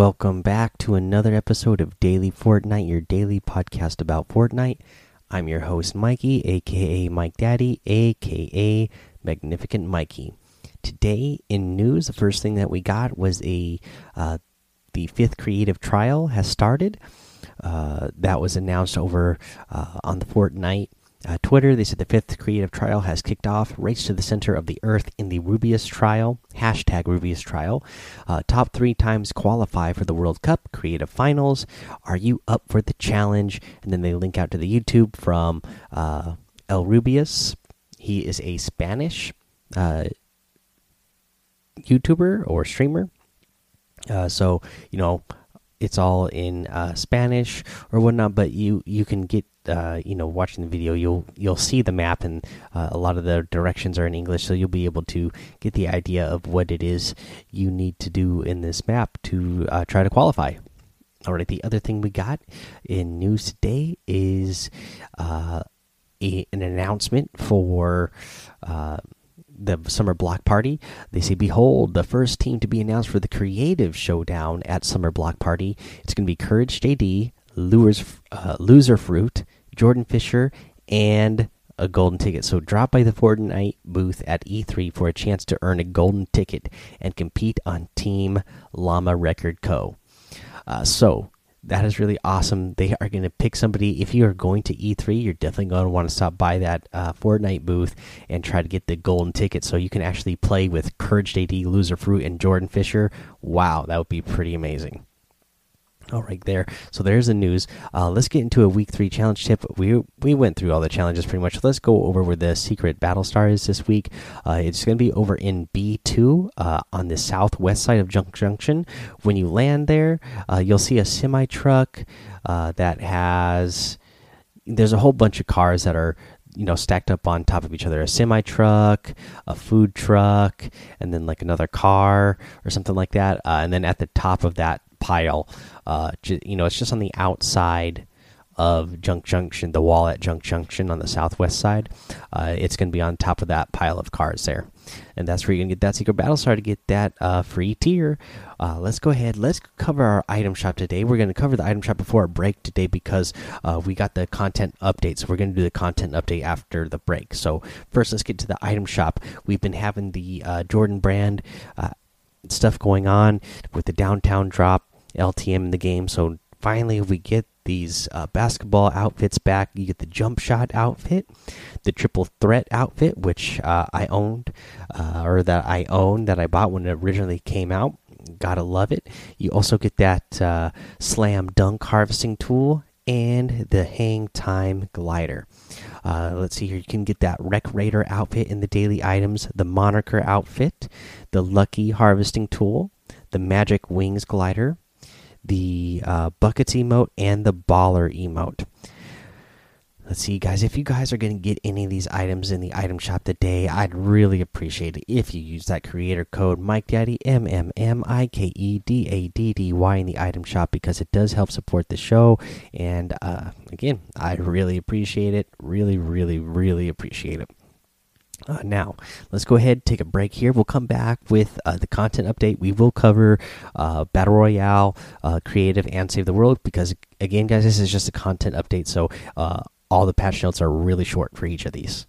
Welcome back to another episode of Daily Fortnite, your daily podcast about Fortnite. I'm your host, Mikey, aka Mike Daddy, aka Magnificent Mikey. Today in news, the first thing that we got was a uh, the fifth creative trial has started. Uh, that was announced over uh, on the Fortnite uh, Twitter, they said the fifth creative trial has kicked off. Race to the center of the earth in the Rubius trial. Hashtag Rubius trial. Uh, top three times qualify for the World Cup creative finals. Are you up for the challenge? And then they link out to the YouTube from uh, El Rubius. He is a Spanish uh, YouTuber or streamer. Uh, so, you know, it's all in uh, Spanish or whatnot, but you you can get uh, you know watching the video you'll you'll see the map and uh, a lot of the directions are in English, so you'll be able to get the idea of what it is you need to do in this map to uh, try to qualify. All right, the other thing we got in news today is uh, a, an announcement for the summer block party. They say, "Behold, the first team to be announced for the creative showdown at summer block party. It's going to be Courage JD, Lures, uh, Loser Fruit, Jordan Fisher, and a golden ticket. So drop by the Fortnite booth at E3 for a chance to earn a golden ticket and compete on Team Llama Record Co. Uh, so that is really awesome. They are going to pick somebody. If you are going to E3, you're definitely going to want to stop by that uh, Fortnite booth and try to get the golden ticket so you can actually play with Courage JD, Loser Fruit, and Jordan Fisher. Wow, that would be pretty amazing. All right, there. So there's the news. Uh, let's get into a week three challenge tip. We we went through all the challenges pretty much. Let's go over where the secret battle star is this week. Uh, it's going to be over in B two uh, on the southwest side of Junk Junction. When you land there, uh, you'll see a semi truck uh, that has. There's a whole bunch of cars that are you know stacked up on top of each other a semi truck a food truck and then like another car or something like that uh, and then at the top of that pile. Uh, you know, it's just on the outside of Junk Junction, the wall at Junk Junction on the southwest side. Uh, it's going to be on top of that pile of cars there. And that's where you're going to get that secret battle star to get that uh, free tier. Uh, let's go ahead. Let's cover our item shop today. We're going to cover the item shop before our break today because uh, we got the content update. So we're going to do the content update after the break. So first, let's get to the item shop. We've been having the uh, Jordan brand uh, stuff going on with the downtown drop LTM in the game. So finally, we get these uh, basketball outfits back. You get the jump shot outfit, the triple threat outfit, which uh, I owned uh, or that I owned that I bought when it originally came out. Gotta love it. You also get that uh, slam dunk harvesting tool and the hang time glider. Uh, let's see here. You can get that Wreck Raider outfit in the daily items, the Moniker outfit, the Lucky harvesting tool, the Magic Wings glider, the uh, buckets emote and the baller emote. Let's see, guys. If you guys are going to get any of these items in the item shop today, I'd really appreciate it if you use that creator code Mike Daddy M M M I K E D A D D Y in the item shop because it does help support the show. And uh, again, I really appreciate it. Really, really, really appreciate it. Uh, now, let's go ahead take a break here. We'll come back with uh, the content update. We will cover uh, Battle Royale, uh, Creative, and Save the World because, again, guys, this is just a content update. So, uh, all the patch notes are really short for each of these.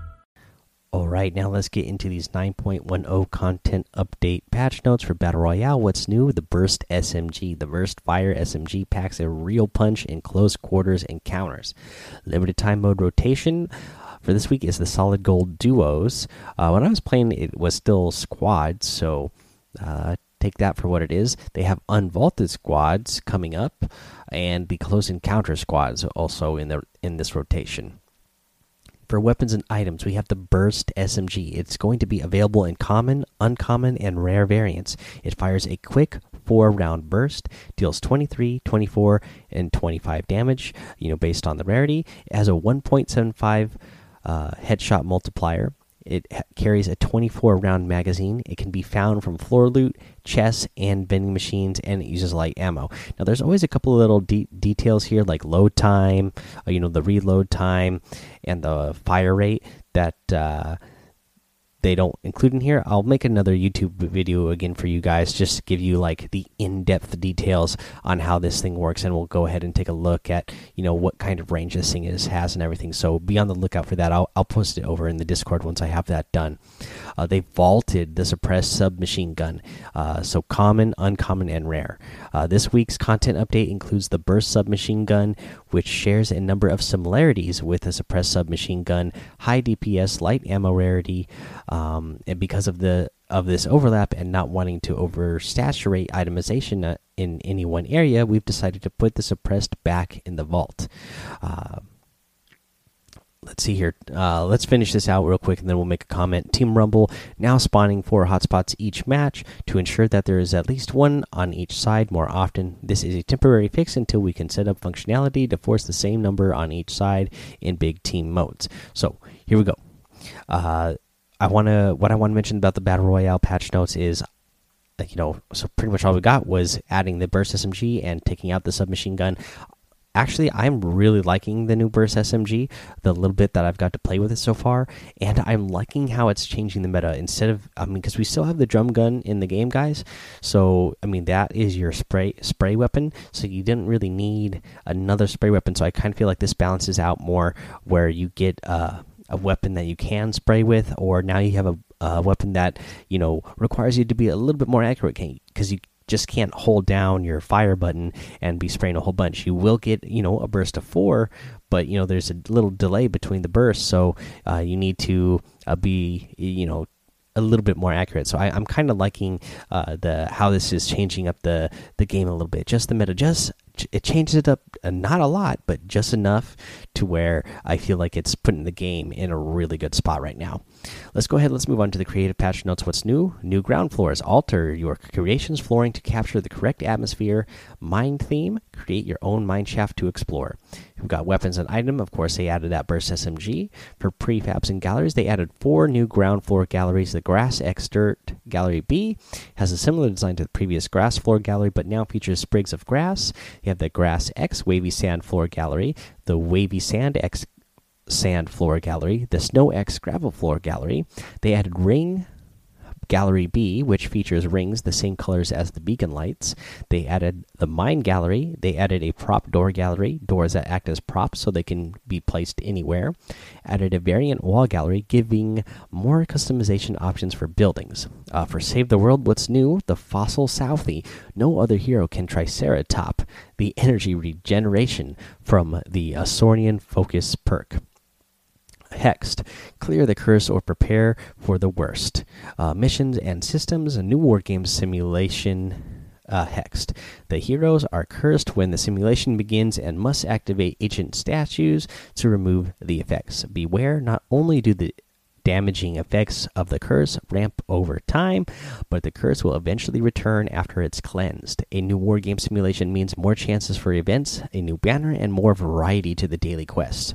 All right, now let's get into these 9.10 content update patch notes for Battle Royale. What's new? The Burst SMG. The Burst Fire SMG packs a real punch in close quarters encounters. Limited time mode rotation for this week is the Solid Gold Duos. Uh, when I was playing, it was still squads, so uh, take that for what it is. They have unvaulted squads coming up, and the close encounter squads also in the in this rotation For weapons and items, we have the Burst SMG. It's going to be available in common, uncommon, and rare variants. It fires a quick four round burst, deals 23, 24, and 25 damage, you know, based on the rarity. It has a 1.75 uh, headshot multiplier. It carries a 24 round magazine. It can be found from floor loot, chests, and vending machines, and it uses light ammo. Now, there's always a couple of little de details here, like load time, uh, you know, the reload time, and the fire rate that uh, they don't include in here. I'll make another YouTube video again for you guys, just to give you like the in-depth details on how this thing works, and we'll go ahead and take a look at you know what kind of range this thing is has and everything. So be on the lookout for that. I'll I'll post it over in the Discord once I have that done. Uh, they vaulted the suppressed submachine gun, uh, so common, uncommon, and rare. Uh, this week's content update includes the burst submachine gun, which shares a number of similarities with the suppressed submachine gun, high DPS, light ammo rarity um, and because of the of this overlap and not wanting to oversaturate itemization uh, in any one area, we've decided to put the suppressed back in the vault. Uh, let's see here. Uh, let's finish this out real quick, and then we'll make a comment. Team Rumble now spawning four hotspots each match to ensure that there is at least one on each side more often. This is a temporary fix until we can set up functionality to force the same number on each side in big team modes. So here we go. Uh, I want to what I want to mention about the battle royale patch notes is you know so pretty much all we got was adding the burst SMG and taking out the submachine gun. Actually, I'm really liking the new burst SMG, the little bit that I've got to play with it so far, and I'm liking how it's changing the meta. Instead of, I mean, because we still have the drum gun in the game, guys. So, I mean, that is your spray spray weapon. So you didn't really need another spray weapon. So I kind of feel like this balances out more, where you get uh, a weapon that you can spray with, or now you have a, a weapon that you know requires you to be a little bit more accurate because you just can't hold down your fire button and be spraying a whole bunch. You will get you know a burst of four, but you know there's a little delay between the bursts, so uh, you need to uh, be you know a little bit more accurate. So I, am kind of liking uh, the how this is changing up the the game a little bit. Just the meta, just it changes it up uh, not a lot, but just enough to where I feel like it's putting the game in a really good spot right now. Let's go ahead. Let's move on to the creative patch notes. What's new? New ground floors. Alter your creation's flooring to capture the correct atmosphere. Mine theme. Create your own mine shaft to explore. We've got weapons and item. Of course, they added that burst SMG. For prefabs and galleries, they added four new ground floor galleries. The Grass X Dirt Gallery B has a similar design to the previous grass floor gallery, but now features sprigs of grass. You have the Grass X Wavy Sand Floor Gallery, the Wavy Sand X Sand Floor Gallery, the Snow X Gravel Floor Gallery. They added Ring Gallery B, which features rings the same colors as the beacon lights. They added the Mine Gallery. They added a prop door gallery, doors that act as props so they can be placed anywhere. Added a variant wall gallery, giving more customization options for buildings. Uh, for Save the World, what's new? The Fossil Southie. No other hero can Triceratop, the energy regeneration from the Asaurian Focus perk. Hexed. Clear the curse or prepare for the worst. Uh, missions and systems. A new war game simulation. Uh, hexed. The heroes are cursed when the simulation begins and must activate ancient statues to remove the effects. Beware, not only do the damaging effects of the curse ramp over time, but the curse will eventually return after it's cleansed. A new war game simulation means more chances for events, a new banner, and more variety to the daily quests.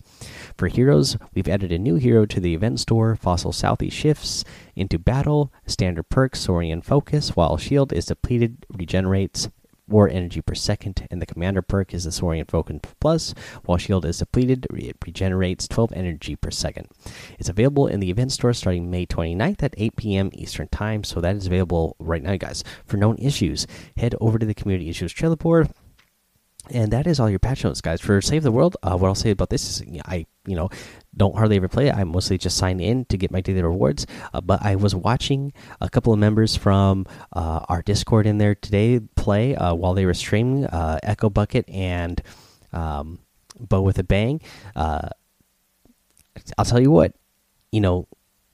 For heroes, we've added a new hero to the event store. Fossil Southie shifts into battle. Standard perks, Saurian Focus, while Shield is depleted, regenerates war energy per second, and the commander perk is the Saurian Focus Plus. While Shield is depleted, it regenerates 12 energy per second. It's available in the event store starting May 29th at 8 p.m. Eastern Time, so that is available right now, guys. For known issues, head over to the community issues trailer board and that is all your patch notes, guys. For Save the World, uh, what I'll say about this is I, you know, don't hardly ever play it. I mostly just sign in to get my daily rewards. Uh, but I was watching a couple of members from uh, our Discord in there today play uh, while they were streaming uh, Echo Bucket and um, Bow with a Bang. Uh, I'll tell you what, you know,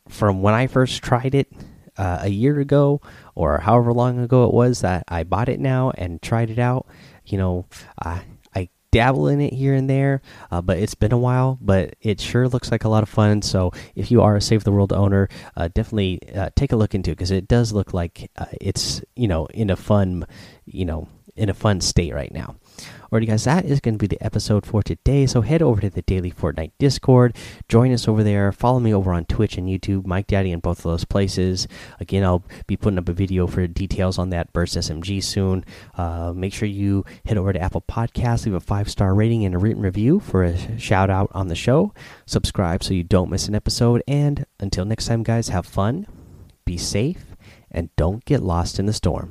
from when I first tried it a year ago or however long ago it was that I bought it now and tried it out you know, I I dabble in it here and there, uh, but it's been a while. But it sure looks like a lot of fun. So if you are a Save the World owner, uh, definitely uh, take a look into it because it does look like uh, it's you know in a fun you know in a fun state right now. Alrighty, guys, that is going to be the episode for today. So head over to the Daily Fortnite Discord, join us over there, follow me over on Twitch and YouTube, Mike Daddy in both of those places. Again, I'll be putting up a video for details on that Burst SMG soon. Uh, make sure you head over to Apple Podcasts, leave a five star rating and a written review for a shout out on the show. Subscribe so you don't miss an episode. And until next time, guys, have fun, be safe, and don't get lost in the storm.